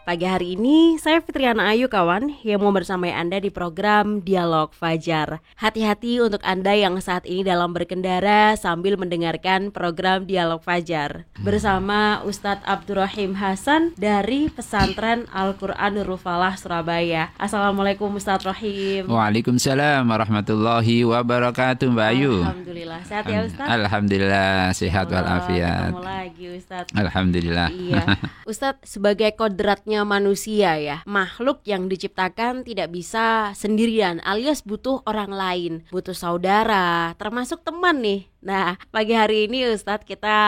pagi hari ini saya Fitriana Ayu kawan yang mau bersama Anda di program Dialog Fajar. Hati-hati untuk Anda yang saat ini dalam berkendara sambil mendengarkan program Dialog Fajar. Bersama Ustadz Abdurrahim Hasan dari Pesantren Al-Quran Nurul Falah Surabaya. Assalamualaikum Ustadz Rahim Waalaikumsalam warahmatullahi wabarakatuh Mbak Ayu. Alhamdulillah. Sehat ya Ustadz? Alhamdulillah sehat walafiat. Ketemu lagi Ustadz. Alhamdulillah. Iya. Ustadz sebagai kodratnya manusia ya. Makhluk yang diciptakan tidak bisa sendirian alias butuh orang lain. Butuh saudara termasuk teman nih. Nah pagi hari ini Ustadz kita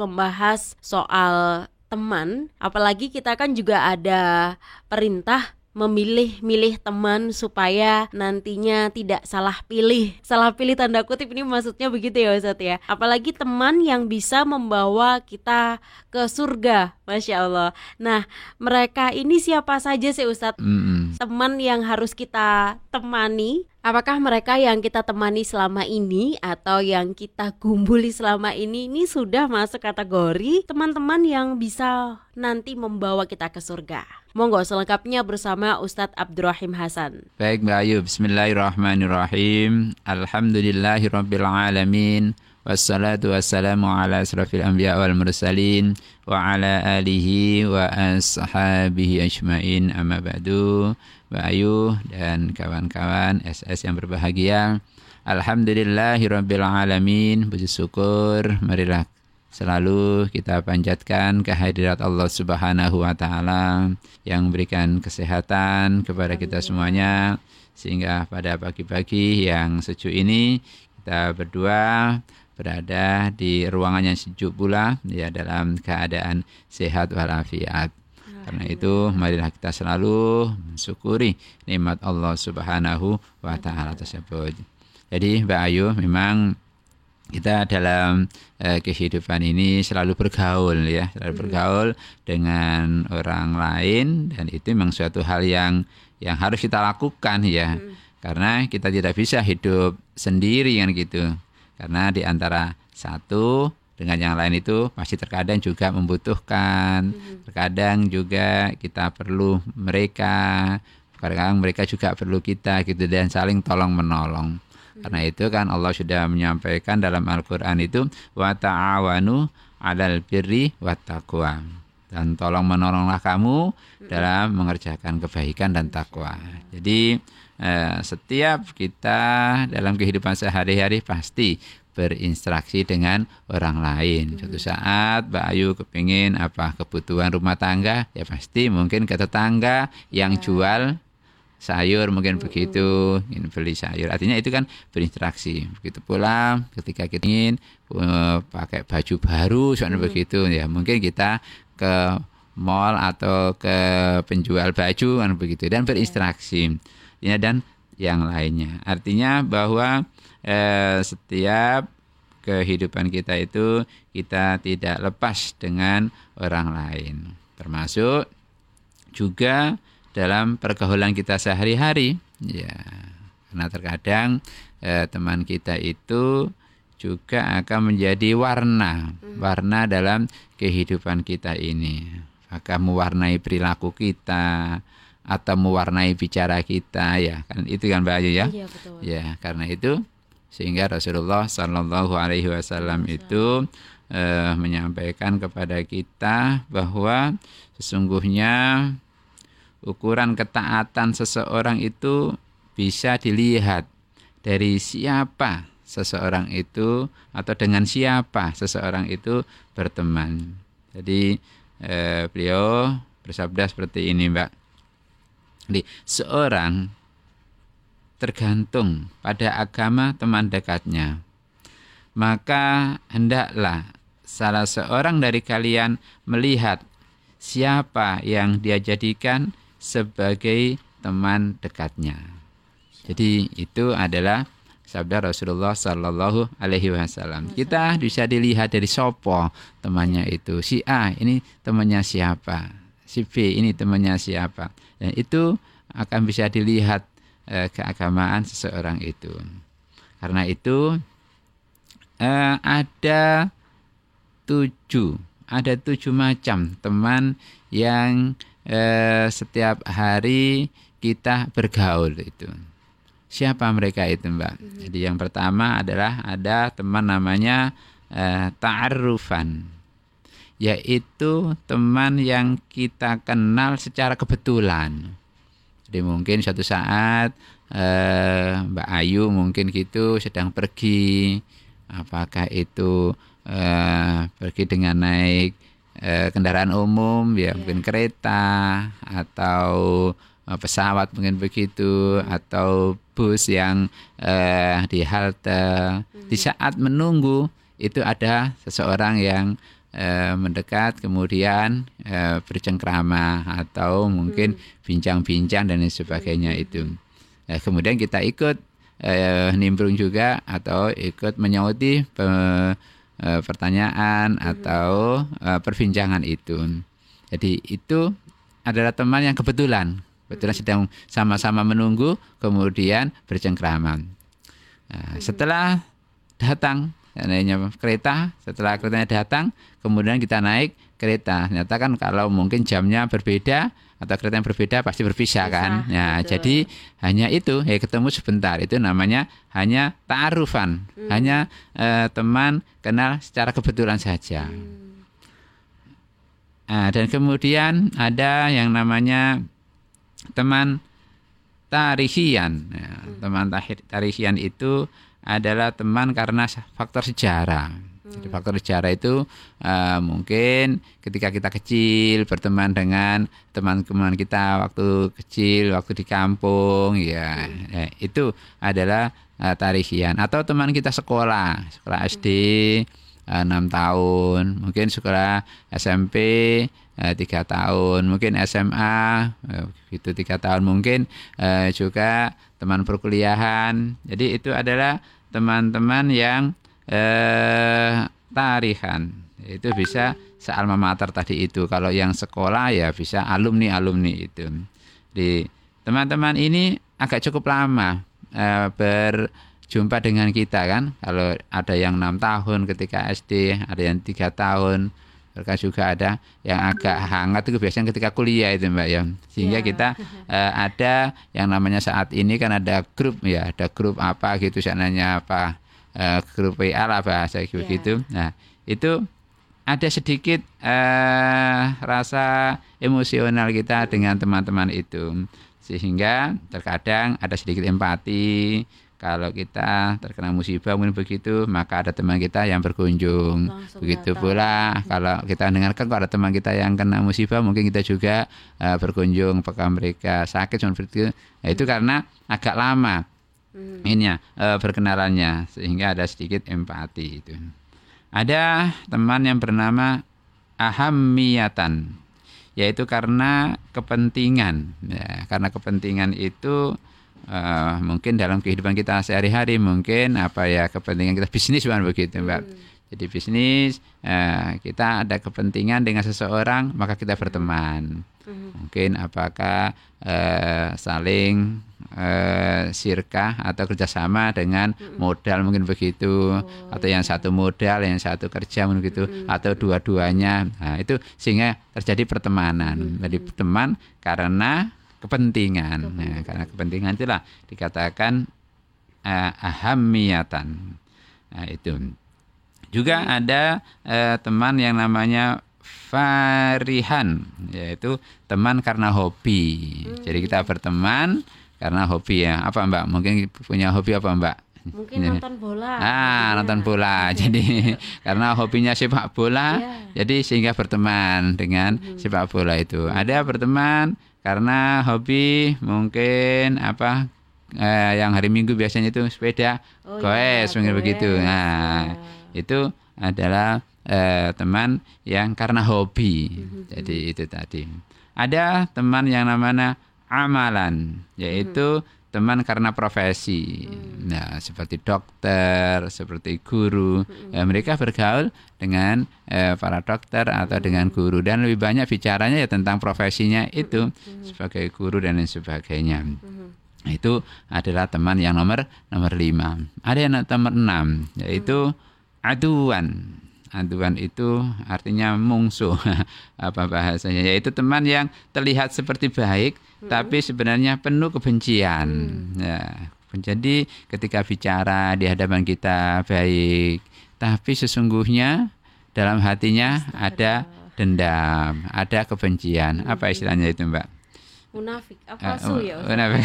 membahas soal teman. Apalagi kita kan juga ada perintah memilih-milih teman supaya nantinya tidak salah pilih. Salah pilih tanda kutip ini maksudnya begitu ya Ustadz ya. Apalagi teman yang bisa membawa kita ke surga, Masya Allah. Nah mereka ini siapa saja sih Ustadz? Mm -hmm. Teman yang harus kita temani Apakah mereka yang kita temani selama ini atau yang kita gumbuli selama ini ini sudah masuk kategori teman-teman yang bisa nanti membawa kita ke surga? Monggo selengkapnya bersama Ustadz Abdurrahim Hasan. Baik Mbak Ayu, Bismillahirrahmanirrahim. Alhamdulillahirrabbilalamin. Wassalatu wassalamu ala asrafil anbiya wal mursalin wa ala alihi wa ashabihi ajmain amma ba'du. Mbak Ayu dan kawan-kawan SS yang berbahagia. Alhamdulillahirrabbilalamin. Puji syukur. Marilah selalu kita panjatkan kehadirat Allah Subhanahu wa taala yang memberikan kesehatan kepada kita semuanya sehingga pada pagi-pagi yang sejuk ini kita berdua berada di ruangan yang sejuk pula ya dalam keadaan sehat walafiat. Karena itu marilah kita selalu mensyukuri nikmat Allah Subhanahu wa taala tersebut. Jadi Mbak Ayu memang kita dalam uh, kehidupan ini selalu bergaul ya, selalu hmm. bergaul dengan orang lain dan itu memang suatu hal yang yang harus kita lakukan ya. Hmm. Karena kita tidak bisa hidup sendiri kan gitu. Karena di antara satu dengan yang lain itu pasti terkadang juga membutuhkan, hmm. terkadang juga kita perlu mereka, kadang mereka juga perlu kita gitu dan saling tolong menolong. Hmm. Karena itu kan Allah sudah menyampaikan dalam Al-Qur'an itu wa ta'awanu 'alal birri wat taqwa. Dan tolong menolonglah kamu hmm. dalam mengerjakan kebaikan dan takwa. Jadi eh, setiap kita dalam kehidupan sehari-hari pasti berinteraksi dengan orang lain. Hmm. Suatu saat Mbak Ayu kepingin apa kebutuhan rumah tangga, ya pasti mungkin ke tetangga yang ya. jual sayur mungkin hmm. begitu, ingin beli sayur. Artinya itu kan berinteraksi. Begitu pula ketika kita ingin uh, pakai baju baru, soalnya hmm. begitu ya mungkin kita ke mall atau ke penjual baju kan begitu dan berinteraksi. Ya dan yang lainnya. Artinya bahwa eh, setiap kehidupan kita itu kita tidak lepas dengan orang lain. Termasuk juga dalam pergaulan kita sehari-hari. Ya, karena terkadang eh, teman kita itu juga akan menjadi warna, hmm. warna dalam kehidupan kita ini. Akan mewarnai perilaku kita, atau mewarnai bicara kita ya kan itu kan Mbak Ayu ya. Iya betul. Ya karena itu sehingga Rasulullah Shallallahu Alaihi Wasallam itu eh, menyampaikan kepada kita bahwa sesungguhnya ukuran ketaatan seseorang itu bisa dilihat dari siapa seseorang itu atau dengan siapa seseorang itu berteman. Jadi eh, beliau bersabda seperti ini, Mbak. Jadi seorang tergantung pada agama teman dekatnya. Maka hendaklah salah seorang dari kalian melihat siapa yang dia jadikan sebagai teman dekatnya. Jadi itu adalah sabda Rasulullah Sallallahu Alaihi Wasallam. Kita bisa dilihat dari sopo temannya itu. Si A ini temannya siapa? si B ini temannya siapa. Dan itu akan bisa dilihat eh, keagamaan seseorang itu. Karena itu eh, ada tujuh, ada tujuh macam teman yang eh, setiap hari kita bergaul itu. Siapa mereka itu, Mbak? Jadi yang pertama adalah ada teman namanya eh, ta'arufan yaitu teman yang kita kenal secara kebetulan. Jadi mungkin suatu saat eh, Mbak Ayu mungkin gitu sedang pergi, apakah itu eh, pergi dengan naik eh, kendaraan umum, ya mungkin kereta atau eh, pesawat mungkin begitu, atau bus yang eh, di halte. Di saat menunggu itu ada seseorang yang eh, mendekat kemudian eh, bercengkrama atau mungkin bincang-bincang dan sebagainya itu. Eh, kemudian kita ikut eh, nimbrung juga atau ikut menyauti pe- eh, pertanyaan atau eh, perbincangan itu. Jadi itu adalah teman yang kebetulan, kebetulan sedang sama-sama menunggu kemudian bercengkrama. Nah, setelah datang naiknya kereta, setelah keretanya datang, kemudian kita naik kereta. Ternyata kan kalau mungkin jamnya berbeda atau kereta yang berbeda pasti berpisah Bisa, kan. Nah, betul. jadi hanya itu, ya ketemu sebentar. Itu namanya hanya ta'arufan, hanya eh, teman kenal secara kebetulan saja. Nah, dan kemudian ada yang namanya teman tarihian. Ya, Teman tahir- tarihian itu adalah teman karena faktor sejarah. Jadi faktor sejarah itu eh, mungkin ketika kita kecil berteman dengan teman-teman kita waktu kecil, waktu di kampung, ya, ya, itu adalah eh, tarihian. Atau teman kita sekolah, sekolah SD eh, enam tahun, mungkin sekolah SMP eh, tiga tahun, mungkin SMA eh, itu tiga tahun, mungkin eh, juga teman perkuliahan. Jadi itu adalah teman-teman yang eh, tarihan. Itu bisa sealma mater tadi itu. Kalau yang sekolah ya bisa alumni alumni itu. Di teman-teman ini agak cukup lama eh, berjumpa dengan kita kan. Kalau ada yang enam tahun ketika SD, ada yang tiga tahun, mereka juga ada yang agak hangat itu biasanya ketika kuliah itu mbak ya sehingga Ya. kita eh, ada yang namanya saat ini kan ada grup ya ada grup apa gitu sananya apa eh, grup WA lah bahasa Ya. begitu nah itu ada sedikit eh, rasa emosional kita dengan teman-teman itu sehingga terkadang ada sedikit empati kalau kita terkena musibah mungkin begitu maka ada teman kita yang berkunjung. Langsung begitu datang. pula kalau kita dengarkan kalau ada teman kita yang kena musibah mungkin kita juga eh, berkunjung. Apakah mereka sakit seperti itu nah, itu karena agak lama ini ya eh, berkenalannya sehingga ada sedikit empati itu. Ada teman yang bernama ahamiyatan yaitu karena kepentingan ya karena kepentingan itu eh, mungkin dalam kehidupan kita sehari-hari mungkin apa ya kepentingan kita bisnis bukan begitu mbak. Jadi bisnis eh, kita ada kepentingan dengan seseorang maka kita berteman. Mungkin apakah eh, saling eh, sirkah atau kerjasama dengan modal mungkin begitu. Atau yang satu modal yang satu kerja mungkin begitu. Atau dua-duanya. Nah itu sehingga terjadi pertemanan. Jadi teman karena kepentingan Nah, karena kepentingan itulah dikatakan eh, ahamiyatan nah itu juga ada eh, teman yang namanya farihan yaitu teman karena hobi. Jadi kita berteman karena hobi ya. Apa Mbak? Mungkin punya hobi apa Mbak? Mungkin Ini. nonton bola. Ah, Iya. nonton bola. Jadi karena hobinya sepak bola, Iya. jadi sehingga berteman dengan sepak bola itu. Ada berteman karena hobi mungkin apa eh, yang hari Minggu biasanya itu sepeda Oh, goes iya, mungkin begitu. Nah, Ya. itu adalah eh, teman yang karena hobi. Jadi itu tadi. Ada teman yang namanya amalan, yaitu teman karena profesi. Hmm. Nah, seperti dokter, seperti guru, Hmm. ya, mereka bergaul dengan eh, para dokter atau dengan Hmm. guru dan lebih banyak bicaranya ya tentang profesinya itu Hmm. sebagai guru dan lain sebagainya. Nah, Itu adalah teman yang nomor nomor lima. Ada yang nomor enam yaitu aduan. Aduan itu artinya mungsuh apa bahasanya yaitu teman yang terlihat seperti baik tapi sebenarnya penuh kebencian. Ya, jadi ketika bicara di hadapan kita baik tapi sesungguhnya dalam hatinya ada dendam, ada kebencian. Apa istilahnya itu, Mbak? Munafik apa su ya? Munafik.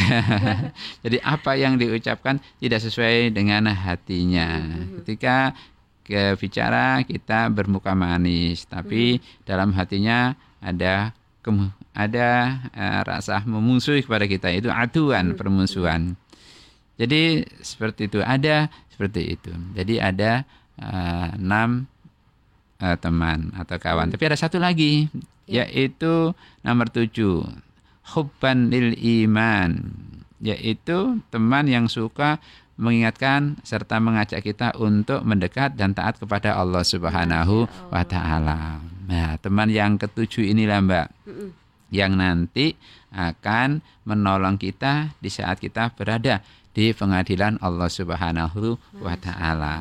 Jadi apa yang diucapkan tidak sesuai dengan hatinya. Ketika ke bicara kita bermuka manis, tapi dalam hatinya ada ada eh, rasa memusuhi kepada kita itu aduan permusuhan. Jadi seperti itu ada seperti itu. Jadi ada eh, enam eh, teman atau kawan. Tapi ada satu lagi yaitu nomor tujuh hubban lil iman yaitu teman yang suka mengingatkan serta mengajak kita untuk mendekat dan taat kepada Allah Subhanahu wa taala. Nah, teman yang ketujuh inilah Mbak yang nanti akan menolong kita di saat kita berada di pengadilan Allah Subhanahu wa taala.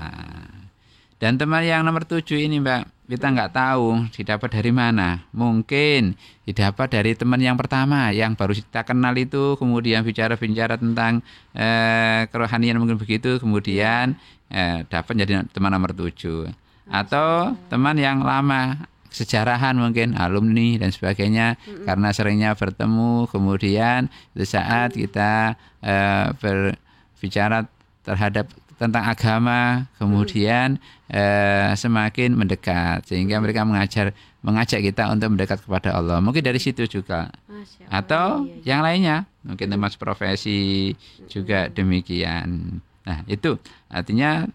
Dan teman yang nomor tujuh ini Mbak, kita nggak tahu didapat dari mana. Mungkin didapat dari teman yang pertama yang baru kita kenal itu, kemudian bicara-bicara tentang eh, kerohanian mungkin begitu, kemudian eh, dapat jadi teman nomor tujuh. Atau teman yang lama, sejarahan mungkin alumni dan sebagainya karena seringnya bertemu kemudian di saat kita eh, berbicara terhadap tentang agama kemudian eh, semakin mendekat. Sehingga mereka mengajar mengajak kita untuk mendekat kepada Allah. Mungkin dari situ juga. Atau iya, iya. yang lainnya. Mungkin teman profesi juga demikian. Nah itu. Artinya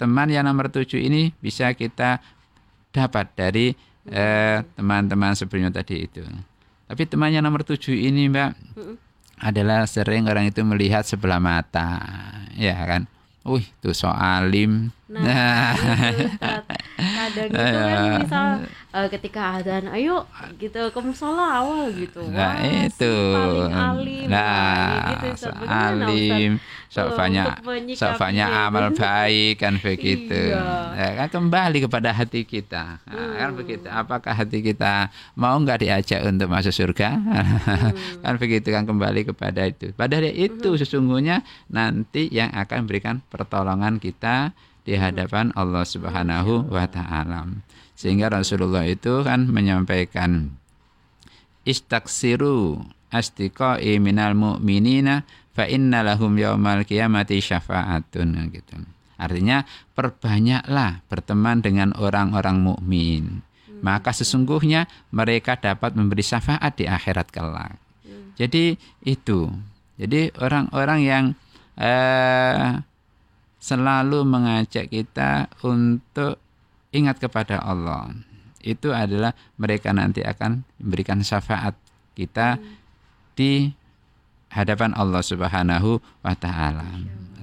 teman yang nomor tujuh ini bisa kita dapat dari eh, teman-teman sebelumnya tadi itu. Tapi teman yang nomor tujuh ini mbak adalah sering orang itu melihat sebelah mata. Ya kan Wih, tuh so alim. Nah, itu, Ustaz. kadang itu kan Iya. misal eh, ketika adzan, ayo gitu ke musola awal gitu. Nah, Wah, itu. paling alim. Nah, gitu, Ustaz. so Bagaimana, Ustaz? alim, sok Kalau banyak, sok banyak amal baik kan begitu. Iya. Ya, kan kembali kepada hati kita. Nah, kan Hmm. begitu. Apakah hati kita mau nggak diajak untuk masuk surga? Hmm. kan begitu kan kembali kepada itu. Padahal itu sesungguhnya nanti yang akan berikan pertolongan kita di Hmm. hadapan Allah Subhanahu wa taala. Sehingga Rasulullah itu kan menyampaikan istaksiru astiqai minal mu'minina fa inna lahum yaumal qiyamati syafa'atun gitu. Artinya perbanyaklah berteman dengan orang-orang mukmin. Maka sesungguhnya mereka dapat memberi syafaat di akhirat kelak. Jadi itu. Jadi orang-orang yang eh, selalu mengajak kita untuk ingat kepada Allah. Itu adalah mereka nanti akan memberikan syafaat kita di hadapan Allah Subhanahu wa taala.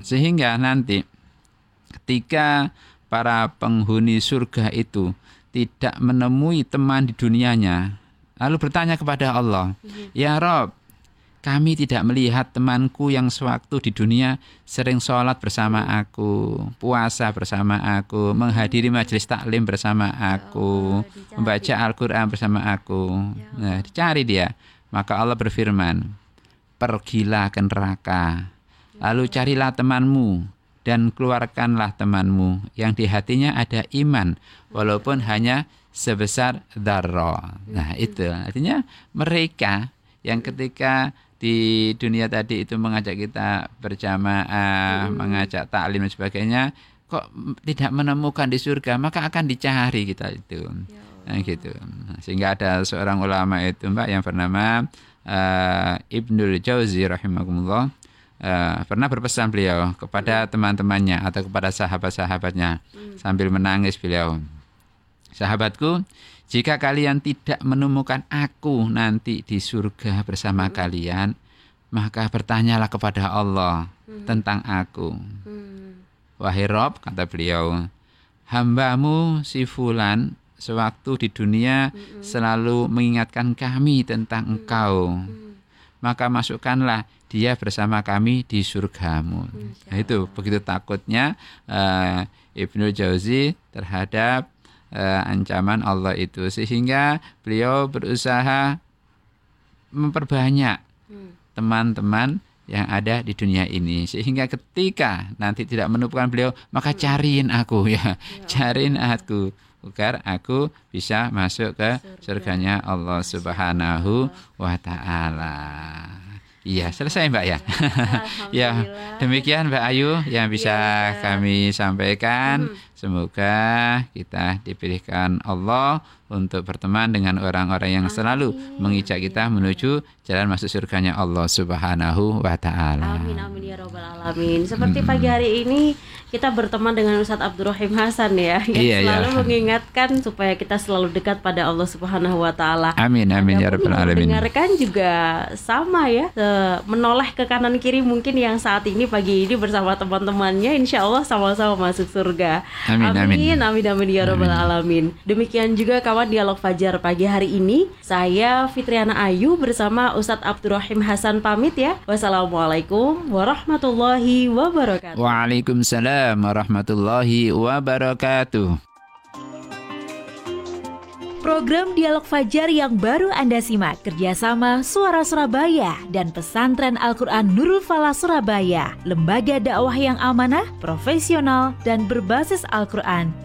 Sehingga nanti ketika para penghuni surga itu tidak menemui teman di dunianya, lalu bertanya kepada Allah, "Ya Rob, kami tidak melihat temanku yang sewaktu di dunia sering sholat bersama aku, puasa bersama aku, menghadiri majelis taklim bersama aku, dicari. membaca Al-Quran bersama aku. Nah, dicari dia. Maka Allah berfirman, pergilah ke neraka, lalu carilah temanmu dan keluarkanlah temanmu yang di hatinya ada iman, walaupun hanya sebesar darah. Nah itu artinya mereka yang ketika di dunia tadi itu mengajak kita berjamaah, mengajak taklim dan sebagainya, kok tidak menemukan di surga, maka akan dicari kita itu. Nah, gitu. Sehingga ada seorang ulama itu Mbak yang bernama eh, Ibnul Jauzi rahimahumullah eh, pernah berpesan beliau kepada teman-temannya atau kepada sahabat-sahabatnya sambil menangis beliau. Sahabatku, jika kalian tidak menemukan aku nanti di surga bersama kalian, maka bertanyalah kepada Allah tentang aku. Hmm. Wahai Rob, kata beliau, hambamu si Fulan sewaktu di dunia selalu mengingatkan kami tentang engkau. Maka masukkanlah dia bersama kami di surgamu. Nah, itu begitu takutnya eh, Ibnu Jauzi terhadap eh, ancaman Allah itu. Sehingga beliau berusaha memperbanyak teman-teman yang ada di dunia ini. Sehingga ketika nanti tidak menemukan beliau maka cariin aku ya. Cariin aku agar aku bisa masuk ke surganya Allah Subhanahu wa taala. Iya, selesai Mbak ya. ya, demikian Mbak Ayu yang bisa Iya. kami sampaikan. Semoga kita dipilihkan Allah untuk berteman dengan orang-orang yang selalu mengijak kita menuju jalan masuk surganya Allah Subhanahu wa taala. Amin amin ya robbal alamin. Seperti pagi hari ini kita berteman dengan Ustadz Abdurrahim Hasan ya, yang Iya, iya. selalu mengingatkan supaya kita selalu dekat pada Allah Subhanahu Wa Taala. Amin amin ya Anda rabbal alamin. mendengarkan juga sama ya, se- menoleh ke kanan kiri mungkin yang saat ini pagi ini bersama teman-temannya, insya Allah sama-sama masuk surga. Amin, amin. amin, amin, amin ya robbal alamin. Demikian juga kawan dialog fajar pagi hari ini. Saya Fitriana Ayu bersama Ustadz Abdurrahim Hasan pamit ya. Wassalamualaikum warahmatullahi wabarakatuh. Waalaikumsalam warahmatullahi wabarakatuh. Program Dialog Fajar yang baru Anda simak kerjasama Suara Surabaya dan Pesantren Al-Quran Nurul Falah Surabaya, lembaga dakwah yang amanah, profesional, dan berbasis Al-Quran.